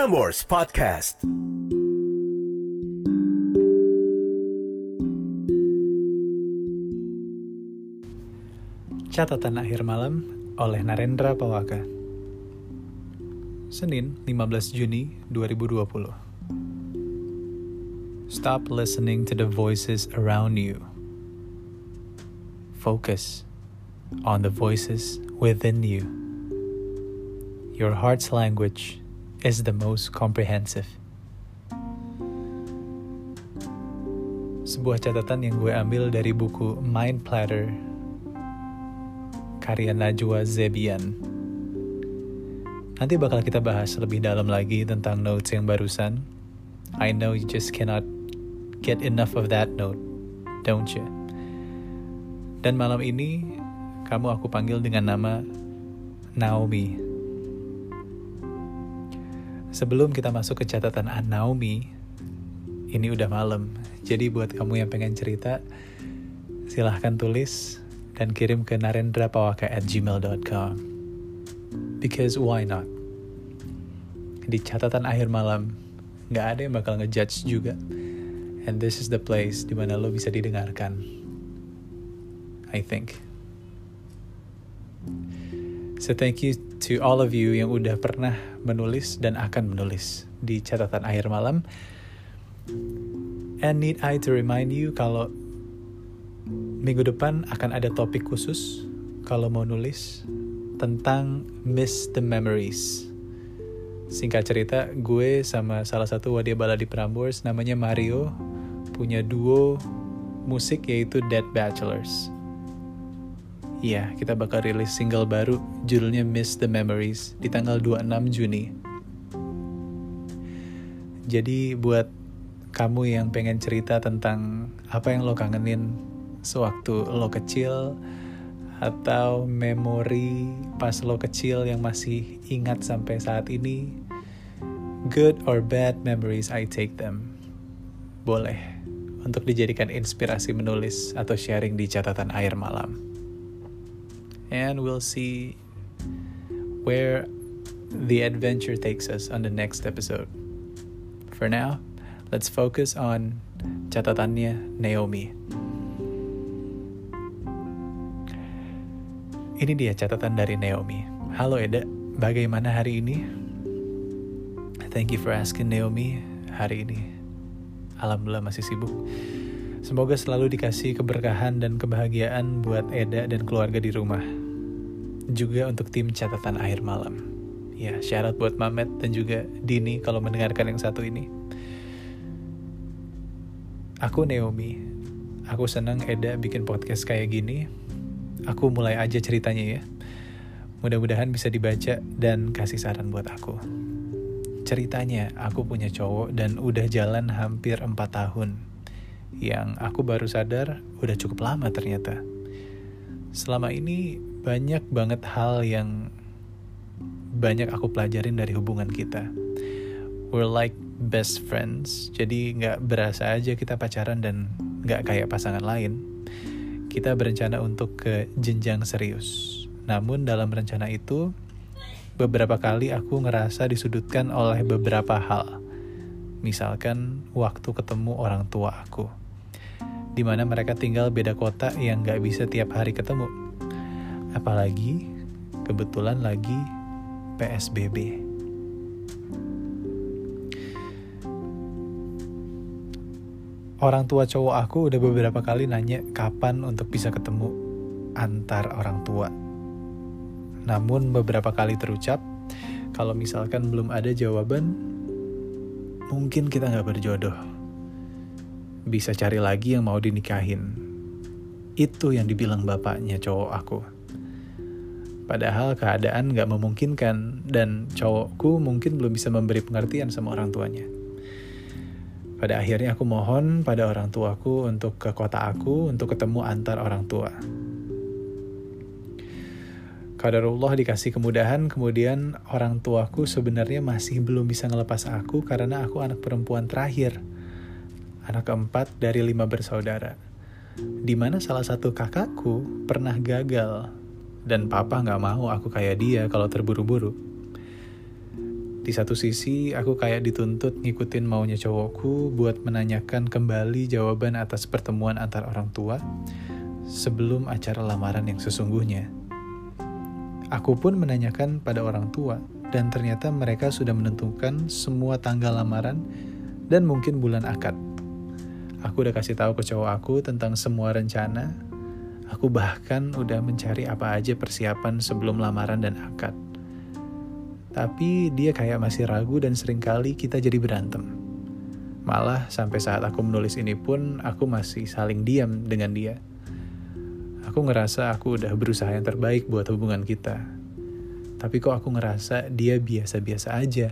Prambors Podcast. Catatan akhir malam oleh Narendra Pawaka. Senin, 15 Juni 2020. Stop listening to the voices around you. Focus on the voices within you. Your heart's language is the most comprehensive. Sebuah catatan yang gue ambil dari buku Mind Platter karya Najwa Zebian. Nanti bakal kita bahas lebih dalam lagi tentang notes yang barusan. I know you just cannot get enough of that note, don't you? Dan malam ini, kamu aku panggil dengan nama Naomi. Sebelum kita masuk ke catatan Naomi, ini udah malam. Jadi buat kamu yang pengen cerita, silahkan tulis dan kirim ke narendrapawaka at gmail.com. Because why not? Di catatan akhir malam, nggak ada yang bakal ngejudge juga. And this is the place di mana lo bisa didengarkan. I think. So thank you to all of you yang udah pernah menulis dan akan menulis di catatan akhir malam. And need I to remind you kalau minggu depan akan ada topik khusus kalau mau nulis tentang Miss the Memories. Singkat cerita, gue sama salah satu wadia bala di Prambors namanya Mario punya duo musik yaitu Dead Bachelors. Iya, kita bakal rilis single baru judulnya Miss the Memories di tanggal 26 Juni. Jadi buat kamu yang pengen cerita tentang apa yang lo kangenin sewaktu lo kecil atau memori pas lo kecil yang masih ingat sampai saat ini, good or bad memories I take them. Boleh untuk dijadikan inspirasi menulis atau sharing di catatan air malam and we'll see where the adventure takes us on the next episode. For now, let's focus on catatannya Naomi. Ini dia catatan dari Naomi. Halo Eda, bagaimana hari ini? Thank you for asking Naomi. Hari ini, alhamdulillah masih sibuk. Semoga selalu dikasih keberkahan dan kebahagiaan buat Eda dan keluarga di rumah. Juga untuk tim catatan akhir malam. Ya, syarat buat Mamet dan juga Dini kalau mendengarkan yang satu ini. Aku Naomi. Aku senang Eda bikin podcast kayak gini. Aku mulai aja ceritanya ya. Mudah-mudahan bisa dibaca dan kasih saran buat aku. Ceritanya, aku punya cowok dan udah jalan hampir 4 tahun yang aku baru sadar udah cukup lama ternyata. Selama ini banyak banget hal yang banyak aku pelajarin dari hubungan kita. We're like best friends, jadi nggak berasa aja kita pacaran dan nggak kayak pasangan lain. Kita berencana untuk ke jenjang serius. Namun dalam rencana itu, beberapa kali aku ngerasa disudutkan oleh beberapa hal. Misalkan waktu ketemu orang tua aku di mana mereka tinggal beda kota yang gak bisa tiap hari ketemu. Apalagi kebetulan lagi PSBB. Orang tua cowok aku udah beberapa kali nanya kapan untuk bisa ketemu antar orang tua. Namun beberapa kali terucap, kalau misalkan belum ada jawaban, mungkin kita nggak berjodoh bisa cari lagi yang mau dinikahin. Itu yang dibilang bapaknya cowok aku. Padahal keadaan gak memungkinkan dan cowokku mungkin belum bisa memberi pengertian sama orang tuanya. Pada akhirnya aku mohon pada orang tuaku untuk ke kota aku untuk ketemu antar orang tua. Kadarullah dikasih kemudahan, kemudian orang tuaku sebenarnya masih belum bisa ngelepas aku karena aku anak perempuan terakhir anak keempat dari lima bersaudara, di mana salah satu kakakku pernah gagal dan papa nggak mau aku kayak dia kalau terburu-buru. Di satu sisi, aku kayak dituntut ngikutin maunya cowokku buat menanyakan kembali jawaban atas pertemuan antar orang tua sebelum acara lamaran yang sesungguhnya. Aku pun menanyakan pada orang tua, dan ternyata mereka sudah menentukan semua tanggal lamaran dan mungkin bulan akad. Aku udah kasih tahu ke cowok aku tentang semua rencana. Aku bahkan udah mencari apa aja persiapan sebelum lamaran dan akad. Tapi dia kayak masih ragu dan sering kali kita jadi berantem. Malah sampai saat aku menulis ini pun aku masih saling diam dengan dia. Aku ngerasa aku udah berusaha yang terbaik buat hubungan kita. Tapi kok aku ngerasa dia biasa-biasa aja,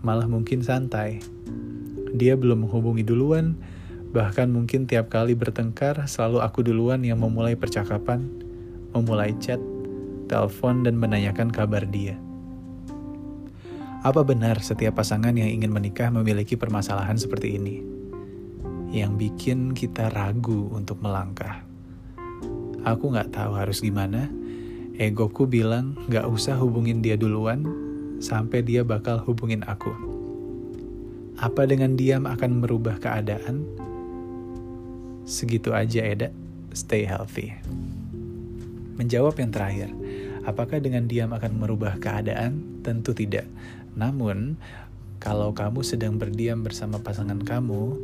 malah mungkin santai. Dia belum menghubungi duluan, Bahkan mungkin tiap kali bertengkar, selalu aku duluan yang memulai percakapan, memulai chat, telepon, dan menanyakan kabar dia. Apa benar setiap pasangan yang ingin menikah memiliki permasalahan seperti ini? Yang bikin kita ragu untuk melangkah. Aku gak tahu harus gimana. Egoku bilang gak usah hubungin dia duluan, sampai dia bakal hubungin aku. Apa dengan diam akan merubah keadaan? Segitu aja Eda, stay healthy. Menjawab yang terakhir, apakah dengan diam akan merubah keadaan? Tentu tidak. Namun, kalau kamu sedang berdiam bersama pasangan kamu,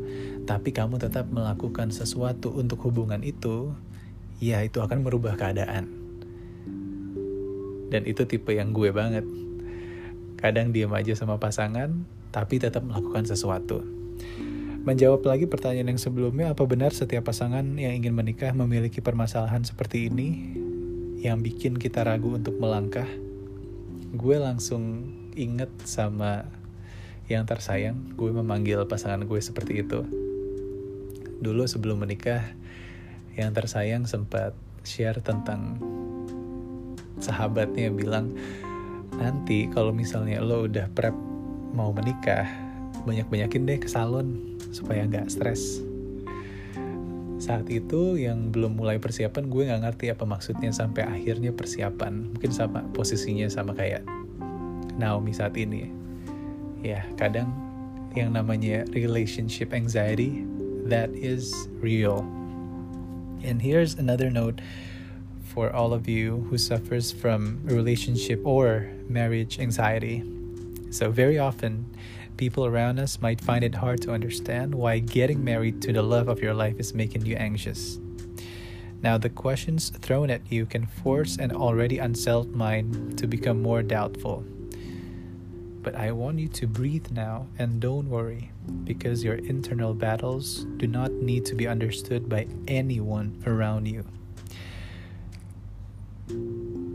tapi kamu tetap melakukan sesuatu untuk hubungan itu, ya itu akan merubah keadaan. Dan itu tipe yang gue banget. Kadang diam aja sama pasangan, tapi tetap melakukan sesuatu. Menjawab lagi pertanyaan yang sebelumnya, apa benar setiap pasangan yang ingin menikah memiliki permasalahan seperti ini yang bikin kita ragu untuk melangkah? Gue langsung inget sama yang tersayang, gue memanggil pasangan gue seperti itu. Dulu sebelum menikah, yang tersayang sempat share tentang sahabatnya bilang, nanti kalau misalnya lo udah prep mau menikah, banyak-banyakin deh ke salon supaya nggak stres. Saat itu yang belum mulai persiapan gue nggak ngerti apa maksudnya sampai akhirnya persiapan. Mungkin sama posisinya sama kayak Naomi saat ini. Ya kadang yang namanya relationship anxiety that is real. And here's another note for all of you who suffers from relationship or marriage anxiety. So very often people around us might find it hard to understand why getting married to the love of your life is making you anxious. Now, the questions thrown at you can force an already unsettled mind to become more doubtful. But I want you to breathe now and don't worry, because your internal battles do not need to be understood by anyone around you.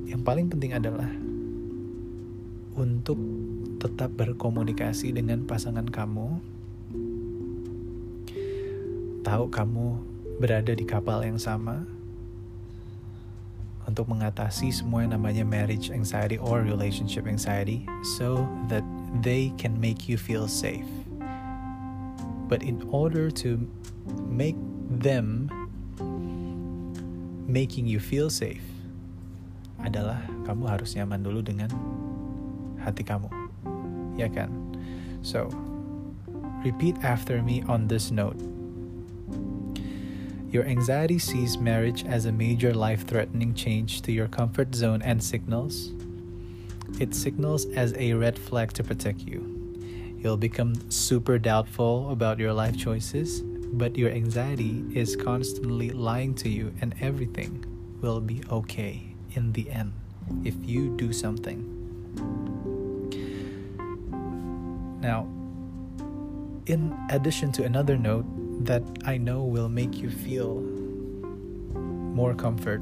Yang paling penting adalah untuk tetap berkomunikasi dengan pasangan kamu, tahu kamu berada di kapal yang sama. Untuk mengatasi semua yang namanya marriage anxiety or relationship anxiety so that they can make you feel safe. But in order to make them making you feel safe adalah kamu harus nyaman dulu dengan hati kamu ya kan? So, repeat after me on this note. Your anxiety sees marriage as a major life threatening change to your comfort zone and signals. It signals as a red flag to protect you. You'll become super doubtful about your life choices, but your anxiety is constantly lying to you, and everything will be okay in the end if you do something. Now, in addition to another note that I know will make you feel more comfort,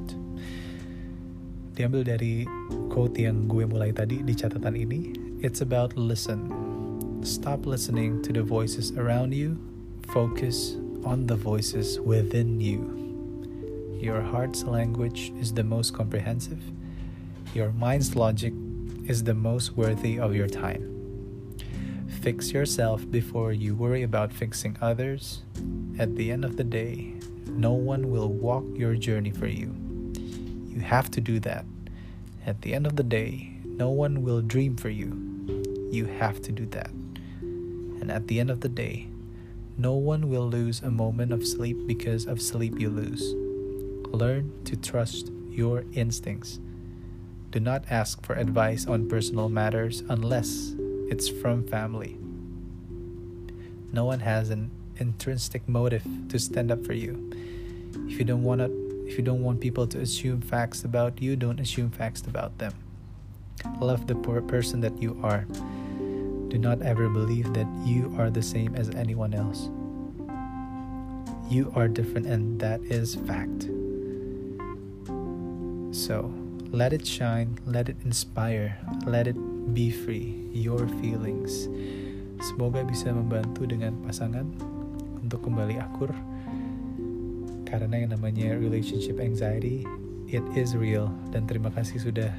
diambil dari quote yang gue mulai tadi di catatan ini, it's about listen. Stop listening to the voices around you, focus on the voices within you. Your heart's language is the most comprehensive. Your mind's logic is the most worthy of your time. Fix yourself before you worry about fixing others. At the end of the day, no one will walk your journey for you. You have to do that. At the end of the day, no one will dream for you. you have to do that. And at the end of the day, no one will lose a moment of sleep because of sleep you lose. Learn to trust your instincts. Do not ask for advice on personal matters unless it's from family. No one has an intrinsic motive to stand up for you. If you don't want to, if you don't want people to assume facts about you, don't assume facts about them. Love the poor person that you are. Do not ever believe that you are the same as anyone else. You are different, and that is fact. So, let it shine, let it inspire, let it be free, your feelings. Semoga bisa membantu dengan pasangan untuk kembali akur. Karena yang namanya relationship anxiety, it is real. Dan terima kasih sudah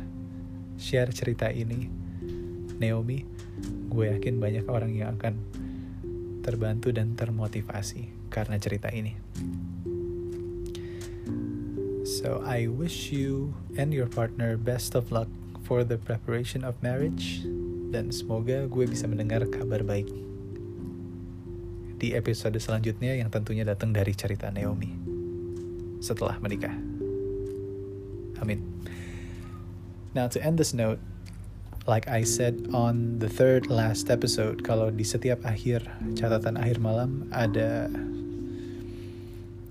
share cerita ini. Naomi, gue yakin banyak orang yang akan terbantu dan termotivasi karena cerita ini. So I wish you and your partner best of luck for the preparation of marriage dan semoga gue bisa mendengar kabar baik di episode selanjutnya yang tentunya datang dari cerita Naomi setelah menikah. Amin. Now to end this note, like I said on the third last episode, kalau di setiap akhir catatan akhir malam ada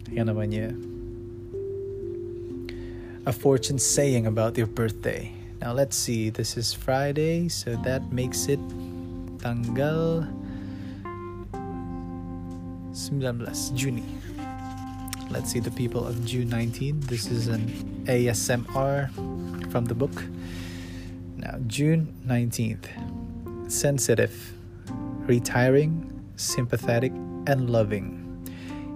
yang namanya a fortune saying about your birthday. Now let's see, this is Friday, so that makes it tanggal 19 Juni. Let's see the people of June 19. This is an ASMR from the book. Now, June 19th. Sensitive, retiring, sympathetic, and loving.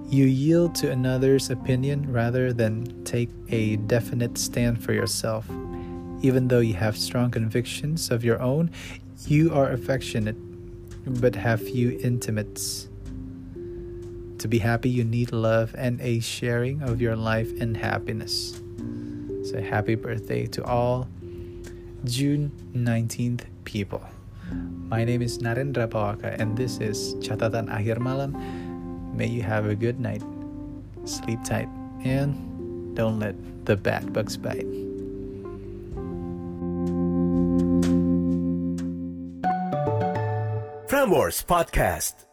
You yield to another's opinion rather than take a definite stand for yourself. Even though you have strong convictions of your own, you are affectionate but have few intimates. To be happy, you need love and a sharing of your life and happiness. So, happy birthday to all June 19th people. My name is Narendra Pawaka, and this is Catatan Akhir Malam May you have a good night. Sleep tight and don't let the bad bugs bite. Frameworks Podcast.